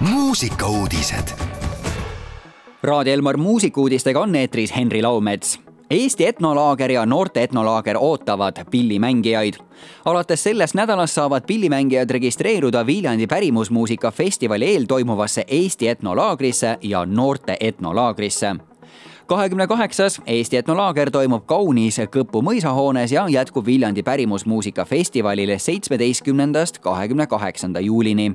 muusikauudised. Raadio Elmar muusikuudistega on eetris Henri Laumets. Eesti etnolaager ja noorte etnolaager ootavad pillimängijaid. alates sellest nädalast saavad pillimängijad registreeruda Viljandi pärimusmuusika festivali eel toimuvasse Eesti etnolaagrisse ja noorte etnolaagrisse kahekümne kaheksas Eesti etnolaager toimub kaunis Kõpu mõisahoones ja jätkub Viljandi pärimusmuusika festivalile seitsmeteistkümnendast kahekümne kaheksanda juulini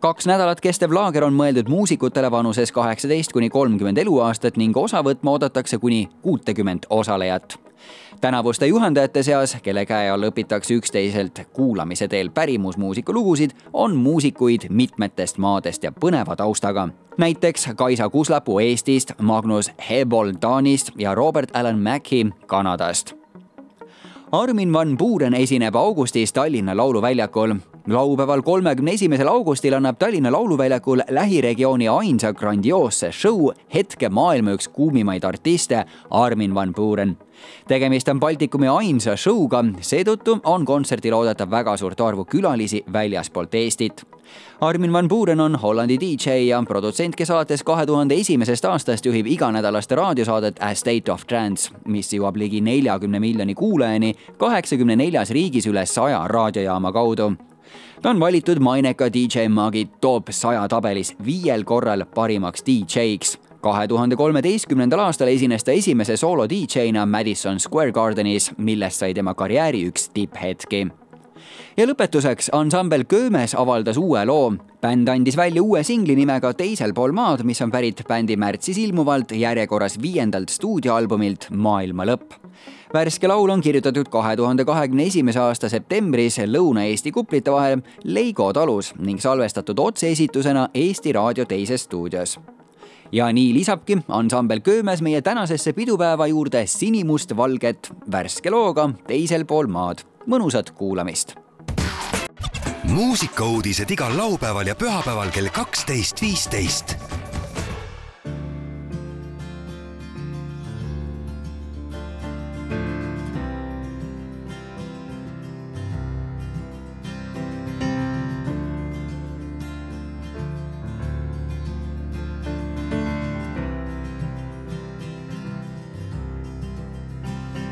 kaks nädalat kestev laager on mõeldud muusikutele vanuses kaheksateist kuni kolmkümmend eluaastat ning osa võtma oodatakse kuni kuutekümmet osalejat. Tänavuste juhendajate seas, kelle käe all õpitakse üksteiselt kuulamise teel pärimusmuusika lugusid, on muusikuid mitmetest maadest ja põneva taustaga. näiteks Kaisa Kuslapuu Eestist, Magnus Hebol Taanist ja Robert Allan Mackie Kanadast Armin van Buuren esineb augustis Tallinna Lauluväljakul laupäeval, kolmekümne esimesel augustil annab Tallinna Lauluväljakul lähiregiooni ainsa grandioosse show hetke maailma üks kuumimaid artiste, Armin van Buuren. tegemist on Baltikumi ainsa show'ga, seetõttu on kontserdil oodata väga suurt arvu külalisi väljaspoolt Eestit Armin van Buuren on Hollandi DJ ja produtsent, kes alates kahe tuhande esimesest aastast juhib iganädalast raadiosaadet A State of Trance, mis jõuab ligi neljakümne miljoni kuulajani kaheksakümne neljas riigis üle saja raadiojaama kaudu ta on valitud maineka DJ Magi top saja tabelis viiel korral parimaks DJ-ks kahe tuhande kolmeteistkümnendal aastal esines ta esimese soolo DJ-na Madison Square Gardenis, millest sai tema karjääri üks tipphetki. ja lõpetuseks ansambel Köömes avaldas uue loo. Bänd andis välja uue singli nimega Teisel pool maad, mis on pärit bändi märtsis ilmuvalt järjekorras viiendalt stuudioalbumilt Maailma lõpp värske laul on kirjutatud kahe tuhande kahekümne esimese aasta septembris Lõuna-Eesti kuplite vahel Leigo talus ning salvestatud otseesitusena Eesti Raadio teises stuudios ja nii lisabki ansambel Köömes meie tänasesse pidupäeva juurde sinimustvalget värske looga Teisel pool maad. mõnusat kuulamist. Muusikauudised igal laupäeval ja pühapäeval kell kaksteist, viisteist.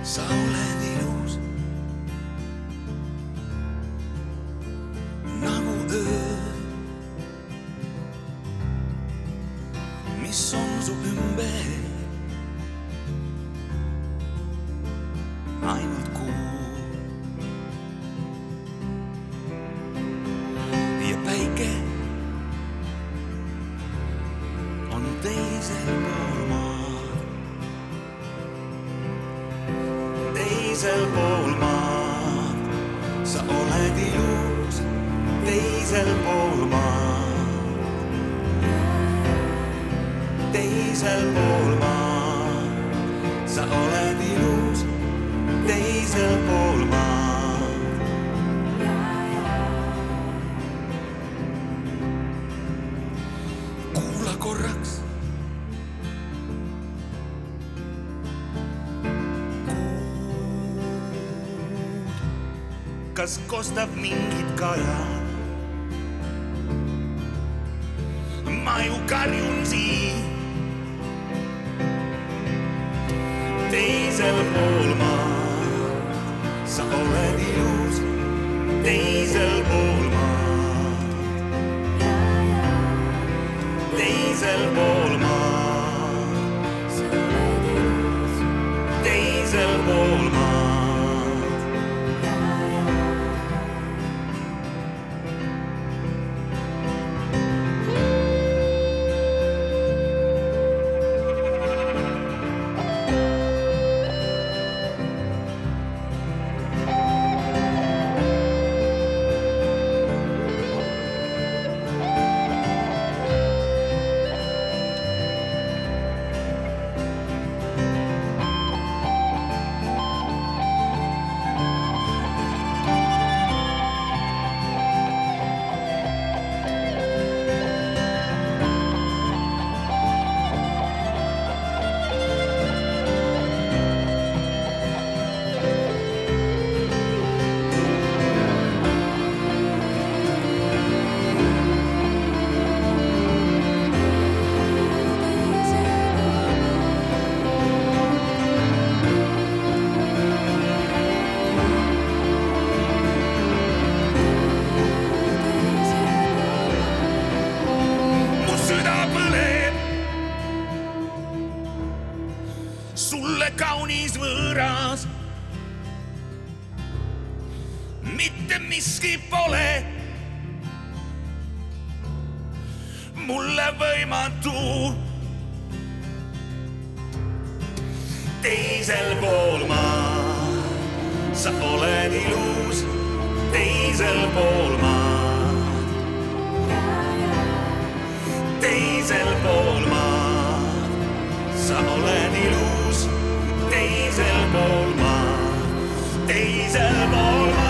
Sa oled ainult kuu ja päike on teisel pool maad. teisel pool maad, sa oled ilus teisel pool maad. Teisel pool maad, sa oled ilus teisel pool maad. kuula korraks kas kostab mingit kaja? ma ju karjun siin teisel pool maad, sa oled ilus teisel pool maad, teisel pool miski pole mulle võimatu. teisel pool maad sa oled ilus, teisel pool maad. teisel pool maad sa oled ilus, teisel pool maad, teisel pool maad.